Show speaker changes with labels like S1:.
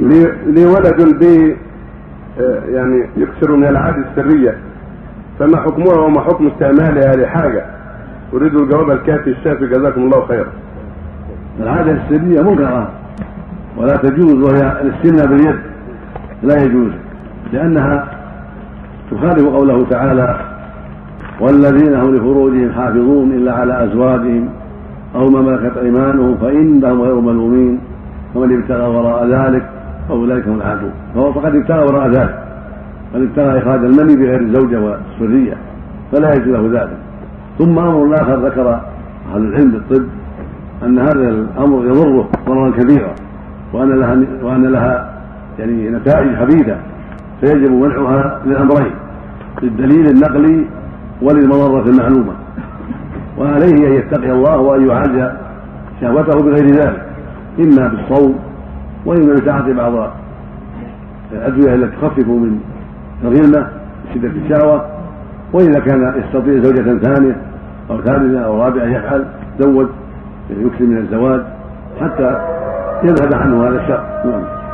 S1: لي ولد بي آه، يعني يكثر من العادة السرية. فما حكمها وما حكم استعمالها لحاجة أريد الجواب الكافي الشافي. جزاكم الله خيرا.
S2: العادة السرية منكرة. ولا تجوز وهي الاستنى باليد. لا يجوز. لأنها تخالف قوله تعالى والذين هم لفروجهم حافظون إلا على أزواجهم أو ما ملكت أيمانهم فإنهم غير ملومين. ومن ابتغى وراء ذلك فأولئك هم العادون فهو فقد ابتغى وراء ذلك. قد ابتغى إخراج المني بغير الزوجة والسرية فلا يجوز له ذلك. ثم أمر آخر ذكر أهل العلم بالطب أن هذا الأمر يضره ضررا كبيرا وأن لها وأن لها يعني نتائج خبيثة فيجب منعها للأمرين للدليل النقلي وللمضرة المعلومة. وعليه أن يتقي الله وأن يعالج شهوته بغير ذلك. إما بالصوم وإما بتعاطي بعض الأدوية التي تخفف من الغلمة شدة الشهوة وإذا كان يستطيع زوجة ثانية أو ثالثة أو رابعة يفعل زوج يكثر من الزواج حتى يذهب عنه هذا الشر نعم.